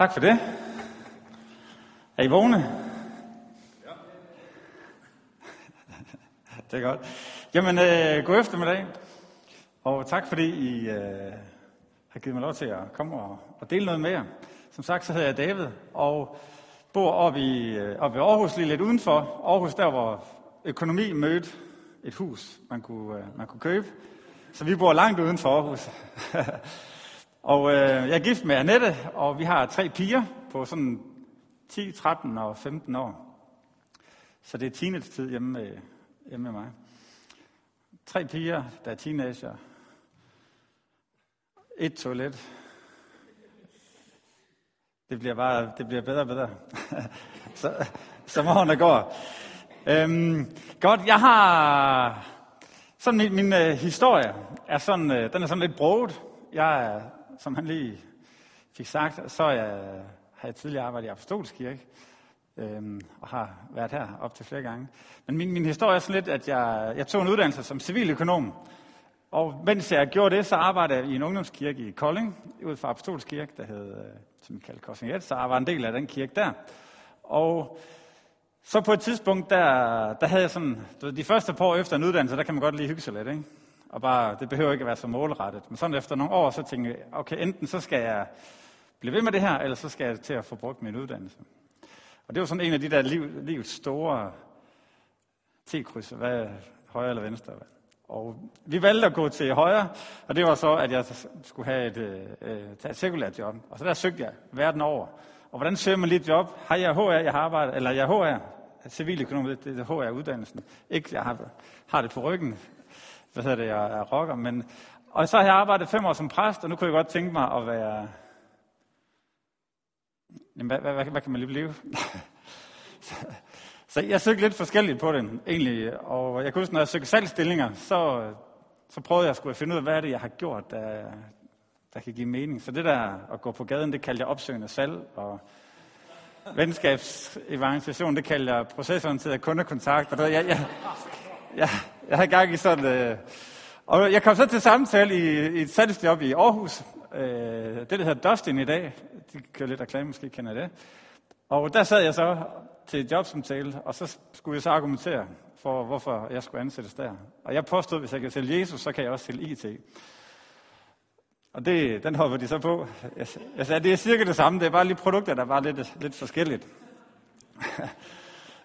Tak for det. Er I vågne? Ja. det er godt. Jamen, øh, god eftermiddag. Og tak fordi I øh, har givet mig lov til at komme og, og dele noget med jer. Som sagt, så hedder jeg David, og bor oppe i, øh, oppe i Aarhus, lige lidt udenfor. Aarhus, der hvor økonomi mødte et hus, man kunne, øh, man kunne købe. Så vi bor langt uden for Aarhus. og øh, jeg er gift med Annette, og vi har tre piger på sådan 10, 13 og 15 år. Så det er teenage-tid hjemme med, hjemme med mig. Tre piger, der er teenager. Et toilet. Det bliver bare det bliver bedre og bedre. så, som årene går. Øhm, godt, jeg har sådan min, min øh, historie er sådan, øh, den er sådan lidt broget. Jeg er, som han lige fik sagt, så er jeg, har jeg tidligere arbejdet i Apostolskirke, øh, og har været her op til flere gange. Men min, min historie er sådan lidt, at jeg, jeg tog en uddannelse som civiløkonom, og mens jeg gjorde det, så arbejdede jeg i en ungdomskirke i Kolding, ud fra Apostolskirke, der hed, øh, som vi kaldte Korsinghet, så jeg var en del af den kirke der. Og så på et tidspunkt, der, der havde jeg sådan, du ved, de første par år efter en uddannelse, der kan man godt lige hygge sig lidt, ikke? Og bare, det behøver ikke at være så målrettet. Men sådan efter nogle år, så tænkte jeg, okay, enten så skal jeg blive ved med det her, eller så skal jeg til at få brugt min uddannelse. Og det var sådan en af de der liv, livets store T-krydser, hvad højre eller venstre. Hvad? Og vi valgte at gå til højre, og det var så, at jeg skulle have et, øh, øh tage et sekulært job. Og så der søgte jeg verden over. Og hvordan søger man lige et job? Har jeg HR, jeg har arbejdet, eller jeg HR, civiløkonom, det er HR-uddannelsen. Ikke, jeg har, har det på ryggen, hvad hedder det, jeg er rocker, men, og så har jeg arbejdet fem år som præst, og nu kunne jeg godt tænke mig at være, jamen, hvad, hvad, hvad, hvad kan man lige blive? så, så jeg søgte lidt forskelligt på den, egentlig, og jeg kunne huske, når jeg søgte salgsstillinger, så, så prøvede jeg at skulle finde ud af, hvad er det, jeg har gjort, der, der kan give mening. Så det der at gå på gaden, det kaldte jeg opsøgende salg, og venskabsevangelisation, det kalder jeg procesorienteret kundekontakt. Og det, jeg, jeg, jeg, jeg havde gang i sådan... Øh, og jeg kom så til samtale i, i et salgsjob i Aarhus. Øh, det, der hedder Dustin i dag. De kører lidt reklame, måske kender det. Og der sad jeg så til et jobsamtale, og så skulle jeg så argumentere for, hvorfor jeg skulle ansættes der. Og jeg påstod, at hvis jeg kan sælge Jesus, så kan jeg også sælge IT. Og det, den hopper de så på. Jeg, jeg sagde, det er cirka det samme, det er bare lige produkter, der er bare lidt, lidt forskelligt.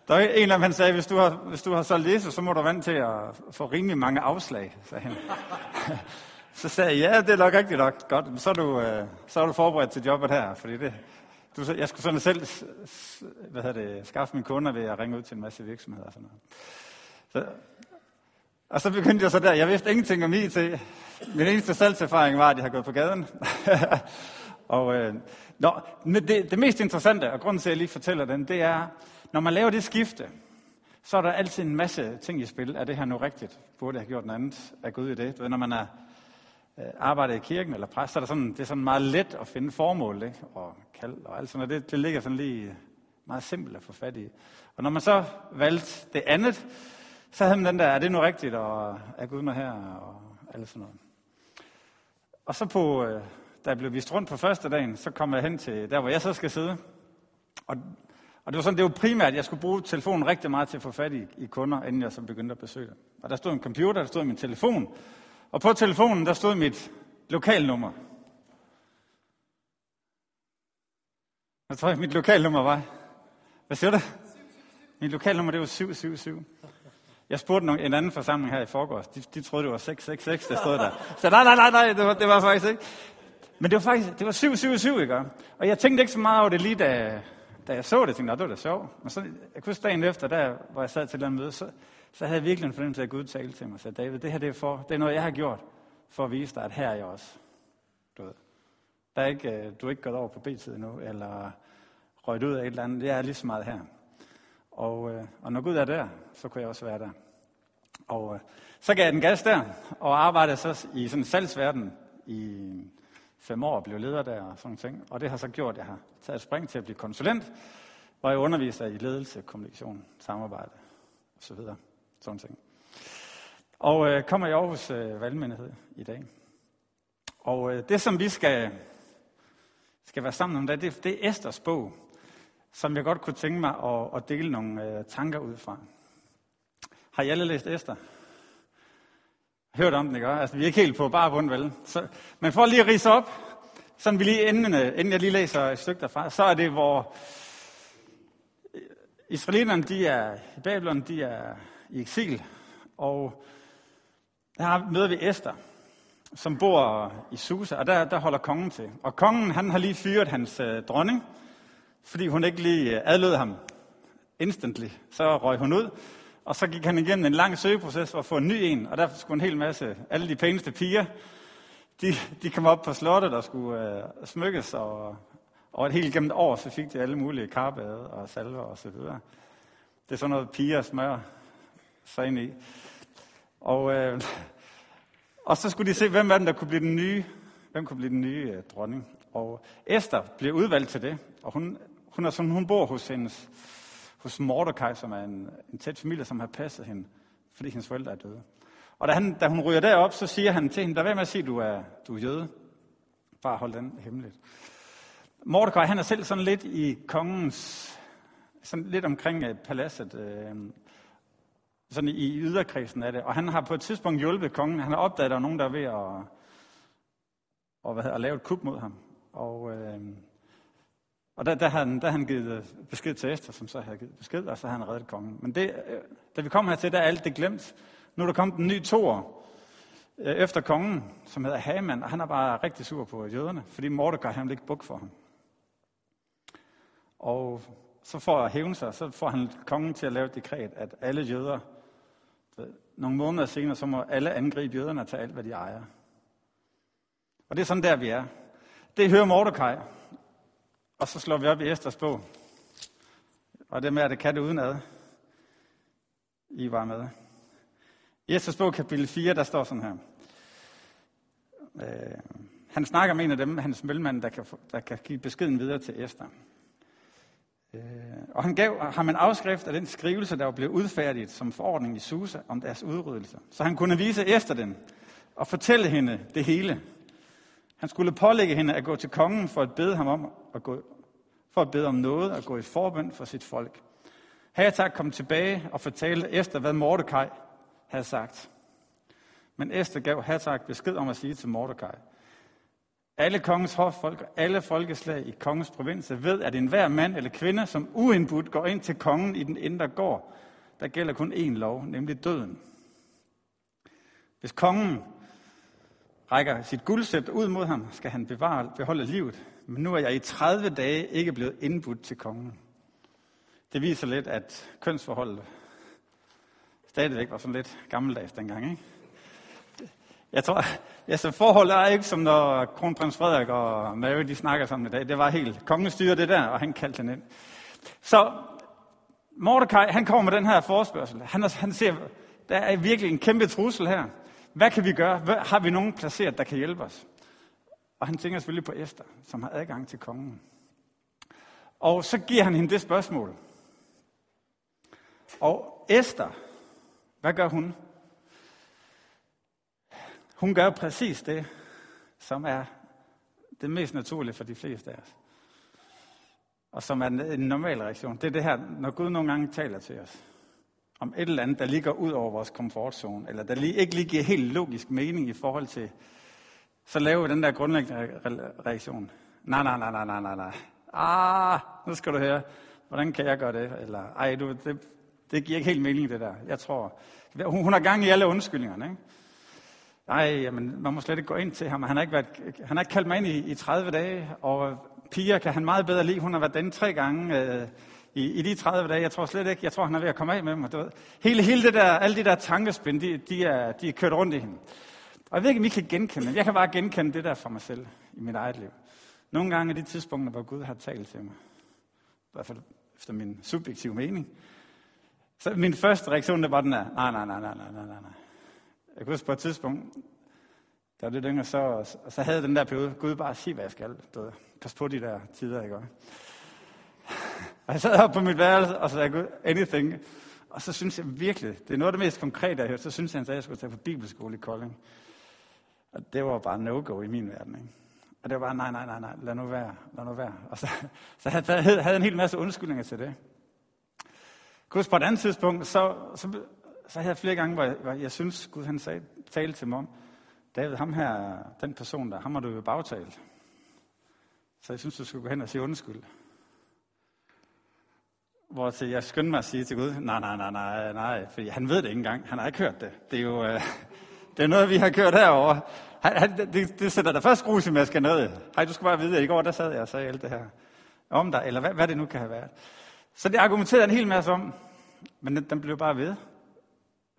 Der er en af dem, han sagde, hvis du har, hvis du har solgt Jesus, så må du vant til at få rimelig mange afslag, sagde han. så sagde jeg, ja, det er nok rigtigt nok. Godt, så er du, øh, så er du forberedt til jobbet her, fordi det, du, jeg skulle sådan selv hvad hedder det, skaffe mine kunder ved at ringe ud til en masse virksomheder og sådan noget. Så, og så begyndte jeg så der, jeg vidste ingenting om IT. Min eneste salgserfaring var, at jeg har gået på gaden. og, øh, nå, det, det mest interessante, og grunden til, at jeg lige fortæller den, det er, når man laver det skifte, så er der altid en masse ting i spil. Er det her nu rigtigt? Burde jeg have gjort noget andet? Er Gud i det? Du ved, når man er øh, arbejder i kirken eller præst, så er der sådan, det er sådan meget let at finde formål ikke? og kald og alt sådan noget. Det, det ligger sådan lige meget simpelt at få fat i. Og når man så valgte det andet, så havde man den der, er det nu rigtigt, og er Gud med her, og alt sådan noget. Og så på, øh, da jeg blev vist rundt på første dagen, så kom jeg hen til der, hvor jeg så skal sidde. Og, og det var sådan, det var primært, at jeg skulle bruge telefonen rigtig meget til at få fat i, i kunder, inden jeg så begyndte at besøge dem. Og der stod en computer, der stod min telefon, og på telefonen, der stod mit lokalnummer. Hvad tror jeg, mit lokalnummer var? Hvad siger du? Mit lokalnummer, det var 777. Jeg spurgte en anden forsamling her i forgårs. De, de troede, det var 666, der stod der. Så nej, nej, nej, nej, det var, det var faktisk ikke. Men det var faktisk, det var 777, ikke? Og jeg tænkte ikke så meget over det lige, da, da jeg så det. tænkte Jeg det var da sjovt. Men så, jeg kunne dagen efter, der, hvor jeg sad til den møde, så, så havde jeg virkelig en fornemmelse af, at Gud talte til mig og sagde, David, det her det er, for, det er noget, jeg har gjort for at vise dig, at her er jeg også. Du ved. Der er ikke, øh, du er ikke gået over på B-tid endnu, eller røget ud af et eller andet. Det er lige så meget her. Og, øh, og når Gud er der, så kunne jeg også være der. Og øh, så gav jeg den gas der, og arbejdede så i sådan en salgsverden i fem år og blev leder der og sådan ting. Og det har så gjort, at jeg har taget et spring til at blive konsulent, hvor jeg underviser i ledelse, kommunikation, samarbejde osv. Sådan ting. Og øh, kommer i Aarhus øh, Valgmenighed i dag. Og øh, det, som vi skal, skal være sammen om det, det, det er Esters bog, som jeg godt kunne tænke mig at, at dele nogle øh, tanker ud fra. Har I alle læst Esther? Hørt om den, ikke? Altså, vi er ikke helt på bare bund, vel? Så, men for lige at rise op, sådan vi lige inden, inden jeg lige læser et stykke derfra, så er det, hvor øh, Israelitterne, de er i Babylon, de er i eksil, og der møder vi Esther, som bor i Susa, og der, der holder kongen til. Og kongen, han har lige fyret hans øh, dronning, fordi hun ikke lige øh, adlød ham instantly. Så røg hun ud, og så gik han igennem en lang søgeproces for at få en ny en, og der skulle en hel masse, alle de pæneste piger, de, de kom op på slottet og skulle øh, smykkes, og, og et helt gennem et år, så fik de alle mulige karbade og salver og så videre. Det er sådan noget piger smør sig ind i. Og, øh, og så skulle de se, hvem var den, der kunne blive den nye, hvem kunne blive den nye øh, dronning. Og Esther blev udvalgt til det, og hun, hun, er sådan, hun bor hos, hendes, hos Mordecai, som er en, en tæt familie, som har passet hende, fordi hendes forældre er døde. Og da, han, da hun ryger derop, så siger han til hende, der vil med at sige, at du er, du er jøde. Bare hold den hemmeligt. Mordecai, han er selv sådan lidt i kongens, sådan lidt omkring uh, paladset, øh, sådan i yderkredsen af det. Og han har på et tidspunkt hjulpet kongen. Han har opdaget, at der er nogen, der er ved at, og, hvad hedder, at lave et kup mod ham. Og, øh, og der, der, havde, han, der han givet øh, besked til Esther, som så havde givet besked, og så havde han reddet kongen. Men det, øh, da vi kom hertil, der er alt det glemt. Nu er der kommet en ny toer øh, efter kongen, som hedder Haman, og han er bare rigtig sur på jøderne, fordi Mordecai han vil ikke buk for ham. Og så for at hævne sig, så får han kongen til at lave et dekret, at alle jøder, nogle måneder senere, så må alle angribe jøderne og tage alt, hvad de ejer. Og det er sådan der, vi er. Det hører Mordecai, og så slår vi op i Esters bog. Og det med, at det kan det udenad. I var med. I Esters bog, kapitel 4, der står sådan her. Øh, han snakker med en af dem, hans mellemmand, der kan, der kan give beskeden videre til Esther. Øh, og han gav ham en afskrift af den skrivelse, der var blevet udfærdiget som forordning i Susa om deres udryddelse. Så han kunne vise Esther den og fortælle hende det hele. Han skulle pålægge hende at gå til kongen for at bede ham om at gå, for at bede om noget og gå i forbøn for sit folk. Hatak kom tilbage og fortalte Esther, hvad Mordecai havde sagt. Men Esther gav Hatak besked om at sige til Mordecai, alle kongens hoffolk og alle folkeslag i kongens provinser ved, at enhver mand eller kvinde, som uindbudt går ind til kongen i den indre gård, der gælder kun én lov, nemlig døden. Hvis kongen rækker sit guldsæt ud mod ham, skal han bevare, beholde livet. Men nu er jeg i 30 dage ikke blevet indbudt til kongen. Det viser lidt, at kønsforholdet stadigvæk var sådan lidt gammeldags dengang. Ikke? Jeg tror, jeg så forholdet er ikke som når kronprins Frederik og Mary de snakker sammen i dag. Det var helt kongestyret det der, og han kaldte den ind. Så Mordecai, han kommer med den her forspørgsel. Han, han ser, der er virkelig en kæmpe trussel her. Hvad kan vi gøre? Har vi nogen placeret, der kan hjælpe os? Og han tænker selvfølgelig på Esther, som har adgang til kongen. Og så giver han hende det spørgsmål. Og Esther, hvad gør hun? Hun gør præcis det, som er det mest naturlige for de fleste af os. Og som er en normal reaktion. Det er det her, når Gud nogle gange taler til os om et eller andet, der ligger ud over vores komfortzone, eller der lige, ikke lige giver helt logisk mening i forhold til, så laver vi den der grundlæggende reaktion. Nej, nej, nej, nej, nej, nej, nej. Ah, nu skal du høre, hvordan kan jeg gøre det? Eller, ej, du, det, det giver ikke helt mening, det der. Jeg tror, hun, hun har gang i alle undskyldningerne, ikke? Nej, jamen, man må slet ikke gå ind til ham. Han har ikke, været, han har ikke kaldt mig ind i, i 30 dage, og Pia kan han meget bedre lide. Hun har været den tre gange øh, i, i de 30 dage. Jeg tror slet ikke, jeg tror, han er ved at komme af med mig. Du ved. Hele, hele det der, alle de der tankespind, de, de, er, de er kørt rundt i hende. Og jeg ved ikke, om I kan genkende det. Jeg kan bare genkende det der for mig selv i mit eget liv. Nogle gange er de tidspunkter, hvor Gud har talt til mig. I hvert fald efter min subjektive mening. Så min første reaktion, det var den der, nej, nej, nej, nej, nej, nej, nej. Jeg kunne huske på et tidspunkt, der var lidt yngre, så, og så havde den der periode, Gud bare sig, hvad jeg skal. Du ved, pas på de der tider, ikke? Og jeg sad op på mit værelse, og så sagde jeg, anything. Og så synes jeg virkelig, det er noget af det mest konkrete, jeg har hørt, så synes han, at jeg skulle tage på bibelskole i Kolding. Og det var bare no-go i min verden. Ikke? Og det var bare, nej, nej, nej, nej, lad nu være, lad nu være. Og så, så havde jeg havde en hel masse undskyldninger til det. Gud, på et andet tidspunkt, så, så, så havde jeg flere gange, hvor jeg, hvor jeg synes, Gud han sagde, talte til mig om, David, ham her, den person der, ham har du jo bagtalt. Så jeg synes, du skulle gå hen og sige undskyld. Hvor til jeg skyndte mig at sige til Gud, nej, nej, nej, nej, nej, fordi han ved det ikke engang. Han har ikke hørt det. Det er jo øh, det er noget, vi har kørt herover. Han, han, det, det, sætter da først grus i maskineriet. Hej, du skal bare vide, at i går der sad jeg og sagde alt det her om dig, eller hvad, hvad det nu kan have været. Så det argumenterede en hel masse om, men den, den blev bare ved,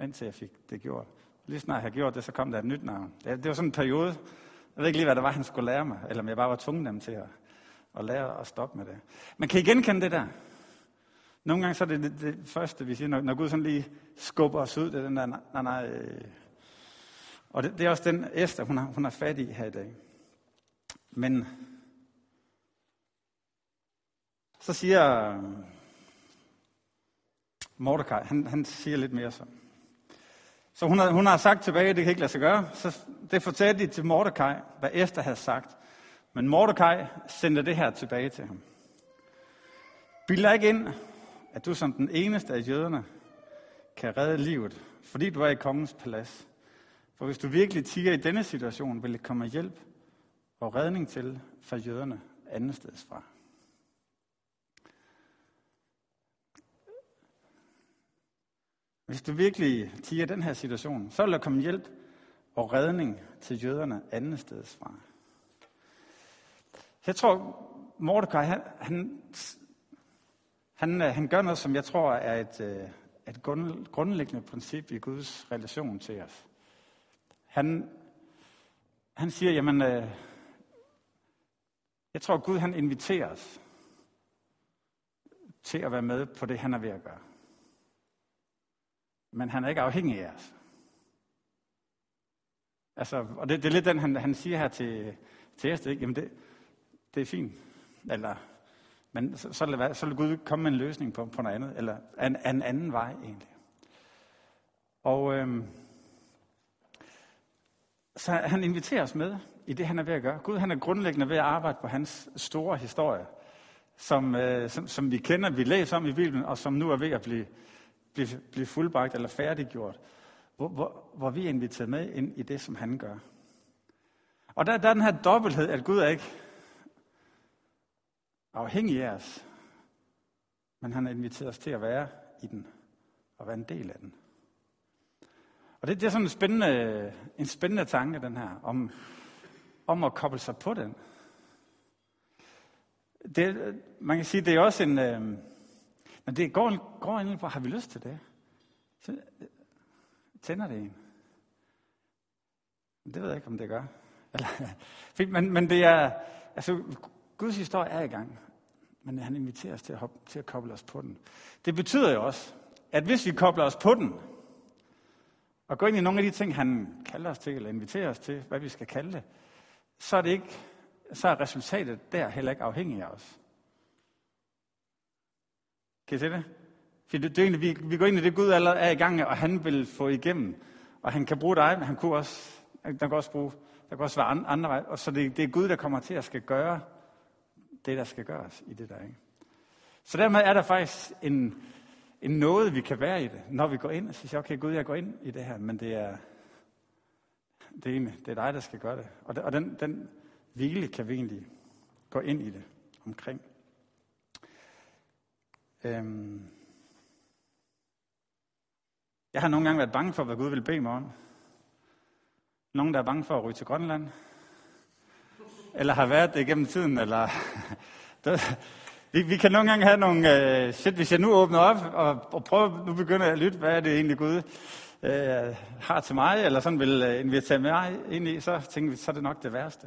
indtil jeg fik det gjort. Lige snart jeg gjort det, så kom der et nyt navn. Det, det var sådan en periode, jeg ved ikke lige, hvad det var, han skulle lære mig, eller om jeg bare var tvunget dem til at, at lære at stoppe med det. Men kan I genkende det der? Nogle gange så er det det, det første, vi siger, når, når Gud sådan lige skubber os ud, det er den der, nej, nej. Øh. Og det, det er også den Esther, hun har, hun har fat i her i dag. Men så siger øh, Mordecai, han, han siger lidt mere så. Så hun har, hun har sagt tilbage, at det kan ikke lade sig gøre. Så det fortalte de til Mordecai, hvad Esther havde sagt. Men Mordecai sendte det her tilbage til ham. Bild ikke ind, at du som den eneste af jøderne kan redde livet, fordi du er i kongens palads. For hvis du virkelig tiger i denne situation, vil det komme hjælp og redning til for jøderne andet sted fra. Hvis du virkelig tiger den her situation, så vil der komme hjælp og redning til jøderne andet sted fra. Jeg tror, Mordecai, han, han, han, øh, han gør noget, som jeg tror er et, øh, et grundlæggende princip i Guds relation til os. Han, han siger, jamen, øh, jeg tror, Gud han inviterer os til at være med på det, han er ved at gøre men han er ikke afhængig af os. Altså, og det, det er lidt den, han, han siger her til, til Esther, ikke? Jamen det, det er fint. Eller, men så, så, vil, så vil Gud komme med en løsning på, på noget andet, eller en, en anden vej egentlig. Og øhm, så han inviterer os med i det, han er ved at gøre. Gud han er grundlæggende ved at arbejde på hans store historie, som, øh, som, som vi kender, vi læser om i Bibelen, og som nu er ved at blive, blive, blive fuldbragt eller færdiggjort, hvor, hvor, hvor vi er inviteret med ind i det, som han gør. Og der, der er den her dobbelthed, at Gud er ikke afhængig af os, men han har inviteret os til at være i den, og være en del af den. Og det, det er sådan en spændende, en spændende tanke, den her, om, om at koble sig på den. Det, man kan sige, det er også en, øh, men det går, går ind på, har vi lyst til det? Så øh, tænder det en. Det ved jeg ikke, om det gør. Eller, men, men det er, altså, Guds historie er i gang. Men han inviterer os til at, hoppe, til at koble os på den. Det betyder jo også, at hvis vi kobler os på den, og går ind i nogle af de ting, han kalder os til, eller inviterer os til, hvad vi skal kalde det, så er, det ikke, så er resultatet der heller ikke afhængig af os. Kan I se det? For det, det er egentlig, vi, vi går ind i det, Gud allerede er i gang og han vil få igennem. Og han kan bruge dig, men han kunne også, der kan også bruge, der kan også være andre, andre veje. Og så det, det er Gud, der kommer til at skal gøre det, der skal gøres i det der. Ikke? Så dermed er der faktisk en, en noget, vi kan være i det, når vi går ind og siger, okay Gud, jeg går ind i det her, men det er, det er, egentlig, det er dig, der skal gøre det. Og, det, og den, den hvile kan vi egentlig gå ind i det omkring. Øhm. Jeg har nogle gange været bange for, hvad Gud vil bede mig om. Nogen, der er bange for at ryge til Grønland. Eller har været det gennem tiden. Eller vi, vi kan nogle gange have nogle... Øh, shit, hvis jeg nu åbner op og, og prøver, nu begynder jeg at lytte, hvad er det egentlig Gud uh, har til mig, eller sådan vil øh, invitere mig ind i, så tænker vi, så er det nok det værste.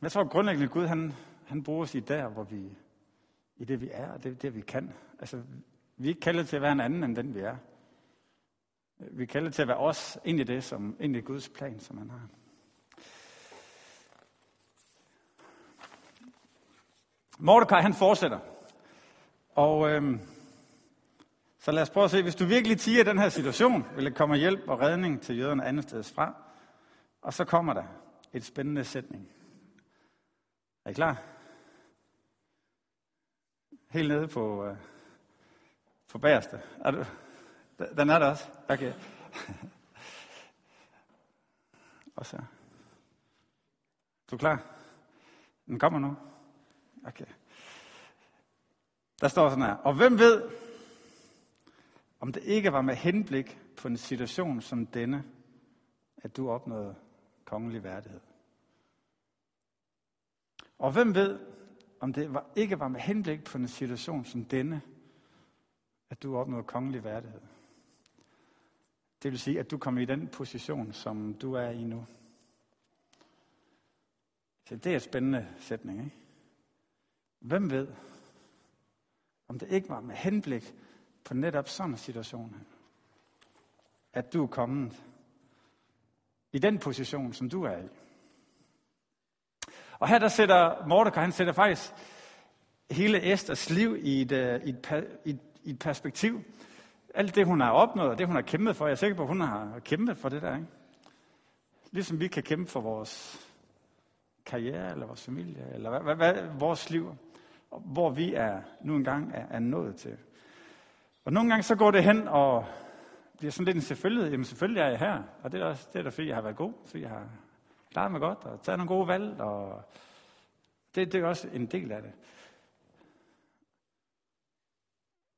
Men jeg tror grundlæggende, at Gud han, han bruger os i der, hvor vi, i det, vi er, og det, det, vi kan. Altså, vi er ikke kaldet til at være en anden, end den, vi er. Vi er kaldet til at være os ind i det, som ind i Guds plan, som han har. Mordecai, han fortsætter. Og øhm, så lad os prøve at se, hvis du virkelig tiger den her situation, vil der komme hjælp og redning til jøderne andet sted fra. Og så kommer der et spændende sætning. Er I klar? Helt nede på, øh, på bagerste. Er du? Den er der også? Okay. Og så. Du er klar? Den kommer nu. Okay. Der står sådan her. Og hvem ved, om det ikke var med henblik på en situation som denne, at du opnåede kongelig værdighed? Og hvem ved, om det var, ikke var med henblik på en situation som denne, at du opnåede kongelig værdighed? Det vil sige, at du kommer i den position, som du er i nu. Så det er en spændende sætning, ikke? Hvem ved, om det ikke var med henblik på netop sådan en situation, at du er kommet i den position, som du er i. Og her der sætter Mordecai, han sætter faktisk hele Esters liv i et, øh, i et, i et, i et perspektiv. Alt det, hun har opnået, og det, hun har kæmpet for, jeg er sikker på, at hun har kæmpet for det der. Ikke? Ligesom vi kan kæmpe for vores karriere, eller vores familie, eller hvad, hvad, hvad, vores liv, hvor vi er nu engang er, er nået til. Og nogle gange så går det hen og bliver sådan lidt en selvfølgelighed. Jamen selvfølgelig er jeg her, og det er, også, det er da fordi, jeg har været god, fordi jeg har klaret mig godt, og taget nogle gode valg, og det, det er også en del af det.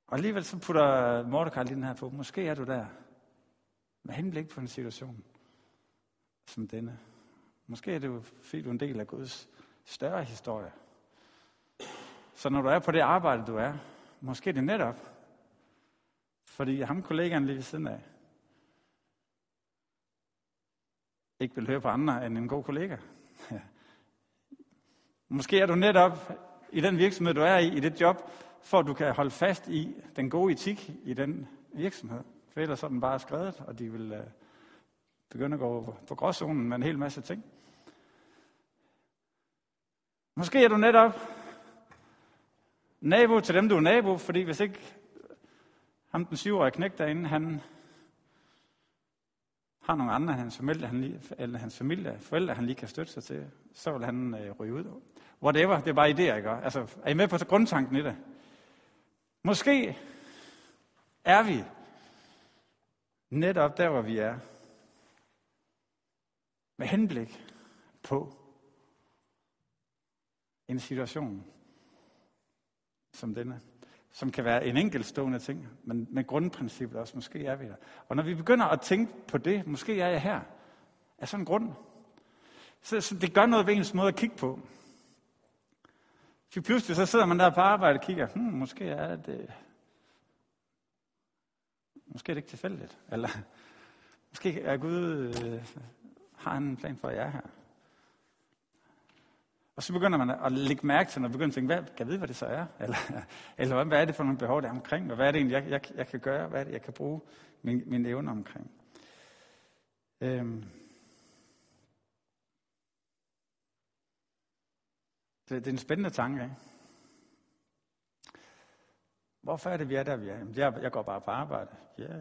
Og alligevel så putter Mordecai lige den her på. Måske er du der med henblik på en situation som denne. Måske er det jo, fordi du er en del af Guds større historie. Så når du er på det arbejde, du er, måske det netop, fordi ham kollegaen lige ved siden af, ikke vil høre på andre end en god kollega. Måske er du netop i den virksomhed, du er i, i det job, for at du kan holde fast i den gode etik i den virksomhed. For ellers er den bare skrevet, og de vil øh, begynde at gå på gråzonen med en hel masse ting. Måske er du netop nabo til dem, du er nabo, fordi hvis ikke ham den syvårige knæk derinde, han har nogle andre hans familie, han lige, eller hans familie, forældre, han lige kan støtte sig til, så vil han øh, ryge ud. Whatever, det er bare idéer, ikke? Altså, er I med på grundtanken i det? Måske er vi netop der, hvor vi er, med henblik på en situation som denne, som kan være en enkeltstående ting, men med grundprincippet også, måske er vi der. Og når vi begynder at tænke på det, måske er jeg her, er sådan en grund, så, så det gør noget ved ens måde at kigge på. For pludselig så sidder man der på arbejde og kigger, hmm, måske er det, måske er det ikke tilfældigt, eller måske er Gud, øh, har han en plan for, at jeg er her. Og så begynder man at lægge mærke til, når man begynder at tænke, hvad, kan jeg vide, hvad det så er? Eller, eller hvad er det for nogle behov, der er omkring? Og hvad er det egentlig, jeg, jeg, jeg kan gøre? Hvad er det, jeg kan bruge min, min evne omkring? Øhm. Det, det er en spændende tanke, ikke? Hvorfor er det, vi er der, vi er? Jeg, jeg går bare på arbejde. Ja,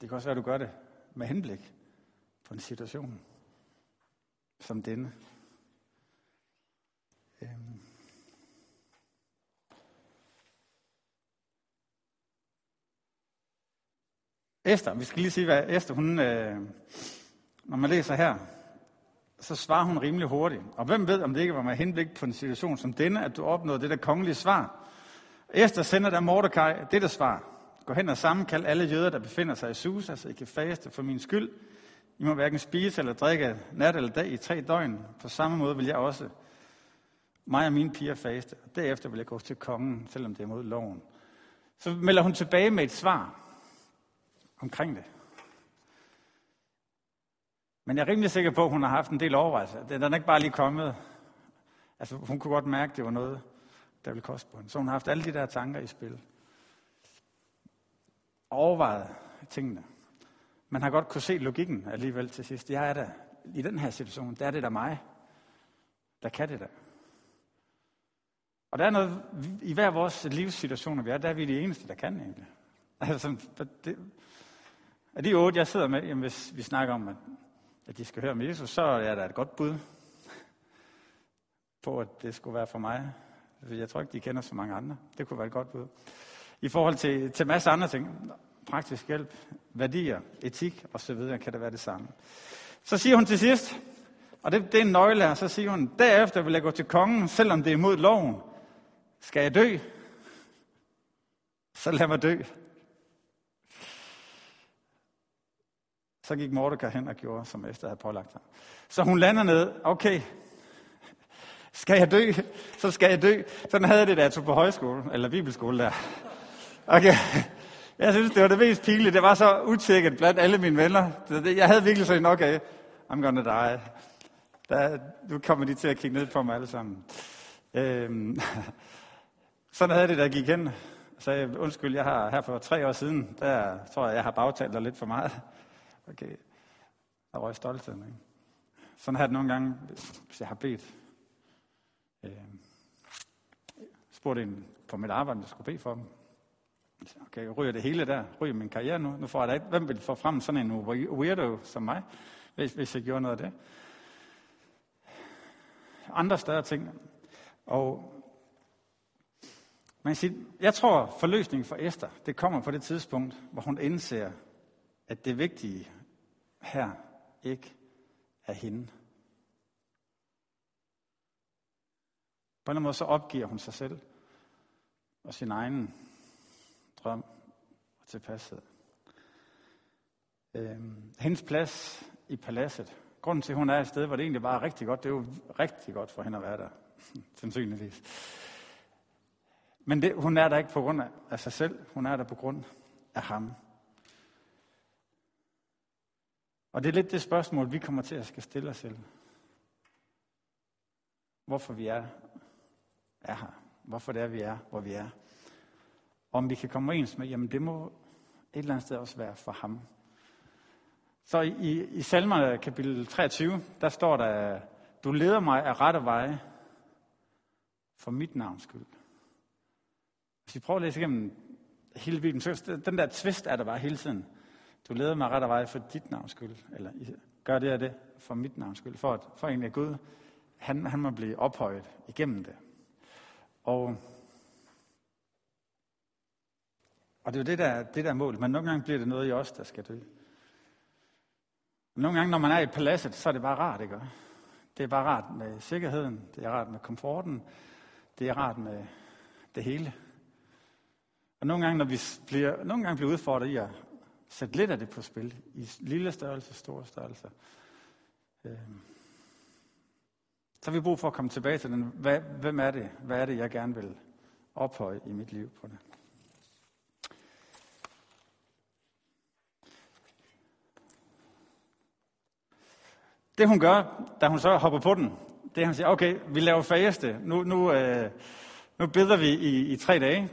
det kan også være, at du gør det med henblik på en situation som denne. Esther, vi skal lige sige, hvad Esther, hun, øh, når man læser her, så svarer hun rimelig hurtigt. Og hvem ved, om det ikke var med henblik på en situation som denne, at du opnåede det der kongelige svar. Esther sender der Mordecai dette svar. Gå hen og sammenkald alle jøder, der befinder sig i Susa, så I kan faste for min skyld. I må hverken spise eller drikke nat eller dag i tre døgn. På samme måde vil jeg også mig og mine piger faste, derefter vil jeg gå til kongen, selvom det er mod loven. Så melder hun tilbage med et svar omkring det. Men jeg er rimelig sikker på, at hun har haft en del overvejelser. Den er ikke bare lige kommet. Altså, hun kunne godt mærke, at det var noget, der ville koste på hende. Så hun har haft alle de der tanker i spil. Overvejet tingene. Man har godt kunne se logikken alligevel til sidst. Jeg er der i den her situation, der er det der mig, der kan det der. Og der er noget, i hver vores livssituationer, vi er, der er vi de eneste, der kan egentlig. Altså, det, af de otte, jeg sidder med, jamen, hvis vi snakker om, at, at de skal høre om Jesus, så er der et godt bud. på, at det skulle være for mig. Altså, jeg tror ikke, de kender så mange andre. Det kunne være et godt bud. I forhold til, til masser af andre ting, praktisk hjælp, værdier, etik osv., kan det være det samme. Så siger hun til sidst, og det, det er en nøgle her, så siger hun, derefter vil jeg gå til kongen, selvom det er imod loven. Skal jeg dø? Så lad mig dø. Så gik Mordecai hen og gjorde, som Esther havde pålagt ham. Så hun lander ned, okay, skal jeg dø, så skal jeg dø. Sådan havde det, da jeg tog på højskole, eller bibelskole der. Okay. Jeg synes, det var det mest pinlige. Det var så utjekket blandt alle mine venner. Jeg havde virkelig sådan, okay, I'm gonna die. Der, nu kommer de til at kigge ned på mig alle sammen. Øhm, sådan havde det, der gik hen. Så sagde, undskyld, jeg har her for tre år siden, der tror jeg, jeg har bagtalt dig lidt for meget. Okay, der røg stoltheden. Ikke? Sådan har det nogle gange, hvis jeg har bedt. Øh, spurgte en på mit arbejde, der skulle bede for dem. Okay, ryger det hele der? Ryger min karriere nu? Nu får jeg da ikke. Hvem vil få frem sådan en weirdo som mig, hvis, hvis jeg gjorde noget af det? Andre større ting. Og man siger, jeg tror, forløsningen for Esther, det kommer på det tidspunkt, hvor hun indser, at det vigtige her ikke er hende. På en eller anden måde så opgiver hun sig selv og sin egen drøm og tilpashed. Øhm, hendes plads i paladset. Grunden til, at hun er et sted, hvor det egentlig bare er rigtig godt, det er jo rigtig godt for hende at være der. Sandsynligvis. Men det, hun er der ikke på grund af sig selv, hun er der på grund af ham. Og det er lidt det spørgsmål, vi kommer til at skal stille os selv. Hvorfor vi er, er her. Hvorfor det er, vi er, hvor vi er. Om vi kan komme ens med, jamen det må et eller andet sted også være for ham. Så i, i salmer kapitel 23, der står der, du leder mig af rette veje for mit navns skyld. Hvis vi prøver at læse igennem hele Bibelen, så den der tvist er der bare hele tiden. Du leder mig ret af vej for dit navns skyld. Eller gør det og det for mit navns skyld. For, at, for egentlig at Gud, han, han må blive ophøjet igennem det. Og, og det er jo det der, det der mål. Men nogle gange bliver det noget i os, der skal dø. Nogle gange, når man er i paladset, så er det bare rart, ikke? Det er bare rart med sikkerheden, det er rart med komforten, det er rart med det hele. Og nogle gange, når vi bliver, nogle gange bliver udfordret i at sætte lidt af det på spil, i lille størrelse, store størrelse, øhm. så har vi brug for at komme tilbage til den. Hvad, hvem er det? Hvad er det, jeg gerne vil ophøje i mit liv på det? Det hun gør, da hun så hopper på den, det er, at hun siger, okay, vi laver faste. Nu, nu, øh, nu beder vi i, i tre dage.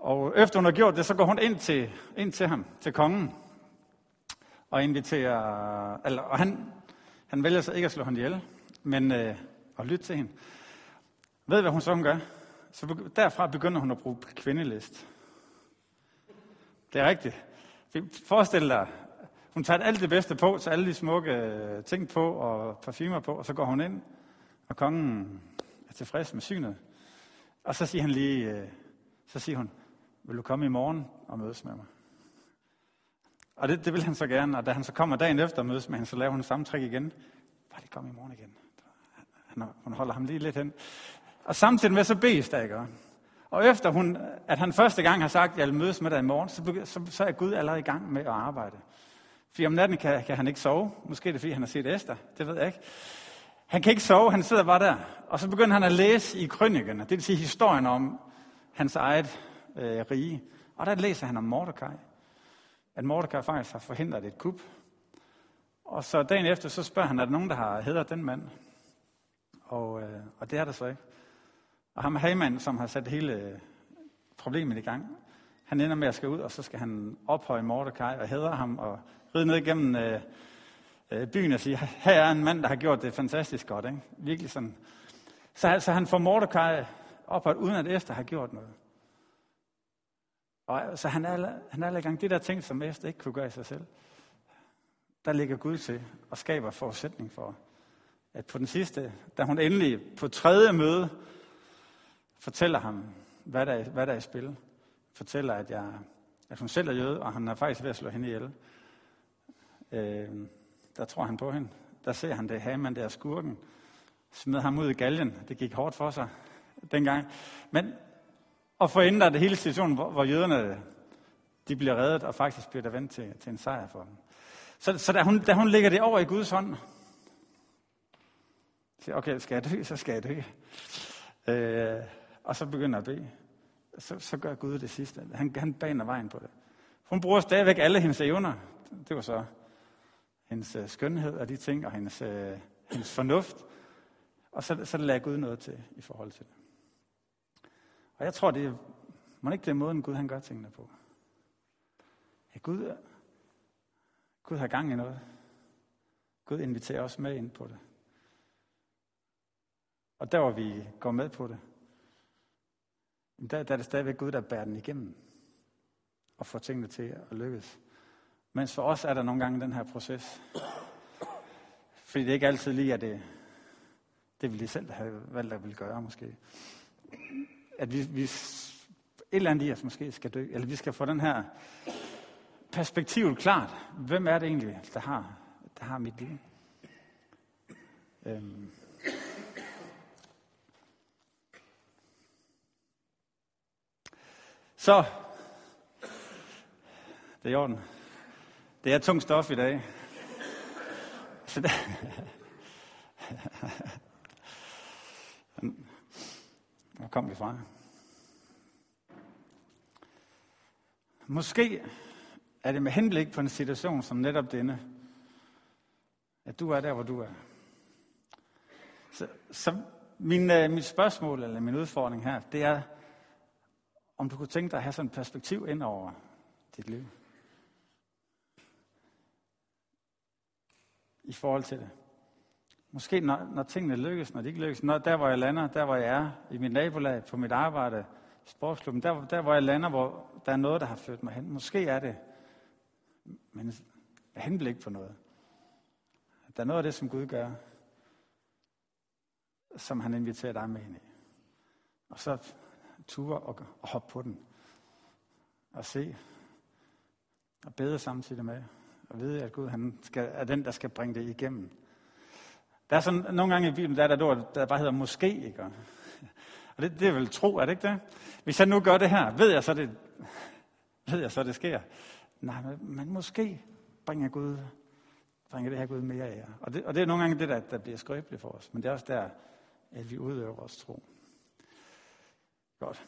Og efter hun har gjort det, så går hun ind til, ind til ham, til kongen, og inviterer, eller, og han, han vælger så ikke at slå hende ihjel, men øh, at lytte til hende. Ved hvad hun så hun gør? Så derfra begynder hun at bruge kvindelist. Det er rigtigt. Forestil dig, hun tager alt det bedste på, så alle de smukke øh, ting på og parfumer på, og så går hun ind, og kongen er tilfreds med synet. Og så siger han lige, øh, så siger hun, vil du komme i morgen og mødes med mig? Og det, det vil han så gerne, og da han så kommer dagen efter og mødes med hende, så laver hun samme trick igen. Bare lige komme i morgen igen. Han, hun holder ham lige lidt hen. Og samtidig med, så bedes der, ikke? Og efter hun, at han første gang har sagt, at jeg vil mødes med dig i morgen, så, så, så er Gud allerede i gang med at arbejde. For om natten kan, kan han ikke sove. Måske er det, fordi han har set Esther. Det ved jeg ikke. Han kan ikke sove, han sidder bare der. Og så begynder han at læse i krønikerne, det vil sige historien om hans eget øh, rige. Og der læser han om Mordecai. At Mordecai faktisk har forhindret et kup. Og så dagen efter, så spørger han, er der nogen, der har hedret den mand? Og, øh, og det er der så ikke. Og ham Haman, som har sat hele øh, problemet i gang, han ender med at skal ud, og så skal han ophøje Mordecai og hedre ham og ride ned igennem øh, øh, byen og sige, her er en mand, der har gjort det fantastisk godt. Ikke? Virkelig sådan. Så, så han får Mordecai ophøjet, uden at Esther har gjort noget. Og, så han er, han er alle gang det der ting, som Esther ikke kunne gøre i sig selv. Der ligger Gud til og skaber forudsætning for, at på den sidste, da hun endelig på tredje møde fortæller ham, hvad der, er, hvad der er i spil, fortæller, at, jeg, at hun selv er jøde, og han er faktisk ved at slå hende ihjel. Øh, der tror han på hende. Der ser han det, Haman der skurken, smed ham ud i galgen. Det gik hårdt for sig dengang. Men og forændrer det hele situationen, hvor, hvor jøderne de bliver reddet, og faktisk bliver der vendt til, til en sejr for dem. Så, så da, hun, da hun lægger det over i Guds hånd, siger, okay, skal jeg dø, så skal jeg dø. Øh, og så begynder at bede. Så, så gør Gud det sidste. Han, han baner vejen på det. Hun bruger stadigvæk alle hendes evner. Det var så hendes øh, skønhed og de ting, og hendes, øh, hendes fornuft. Og så, så lader Gud noget til i forhold til det. Og jeg tror, det er, må ikke det er måden, Gud han gør tingene på. Ja, Gud, Gud har gang i noget. Gud inviterer os med ind på det. Og der hvor vi går med på det, der, der er det stadigvæk Gud, der bærer den igennem og får tingene til at lykkes. Mens for os er der nogle gange den her proces. Fordi det ikke altid lige er det, det vi lige selv har valgt at vil gøre måske. At vi, vi et eller andet i os måske skal dø, eller vi skal få den her perspektivet klart. Hvem er det egentlig, der har, der har mit liv? Øhm. Så, det er i orden. Det er tungt stof i dag. Så det... Hvor kom vi fra? Måske er det med henblik på en situation som netop denne, at du er der, hvor du er. Så, så min, uh, mit spørgsmål, eller min udfordring her, det er, om du kunne tænke dig at have sådan et perspektiv ind over dit liv. I forhold til det. Måske når, når tingene lykkes, når de ikke lykkes, når der hvor jeg lander, der hvor jeg er, i mit nabolag, på mit arbejde, sportsklubben, der, der hvor jeg lander, hvor der er noget, der har ført mig hen. Måske er det men med henblik på noget. Der er noget af det, som Gud gør, som han inviterer dig med ind i. Og så ture og, og hoppe på den. Og se. Og bede samtidig med. Og vide, at Gud han skal, er den, der skal bringe det igennem. Der er sådan nogle gange i Bibelen, der er der ord, der bare hedder måske, ikke? Og det, det er vel tro, er det ikke det? Hvis jeg nu gør det her, ved jeg så, det, ved jeg så, det sker. Nej, men måske bringer Gud bringer det her Gud mere af jer. Og det, og det er nogle gange det, der, der bliver skrøbeligt for os. Men det er også der, at vi udøver vores tro. Godt.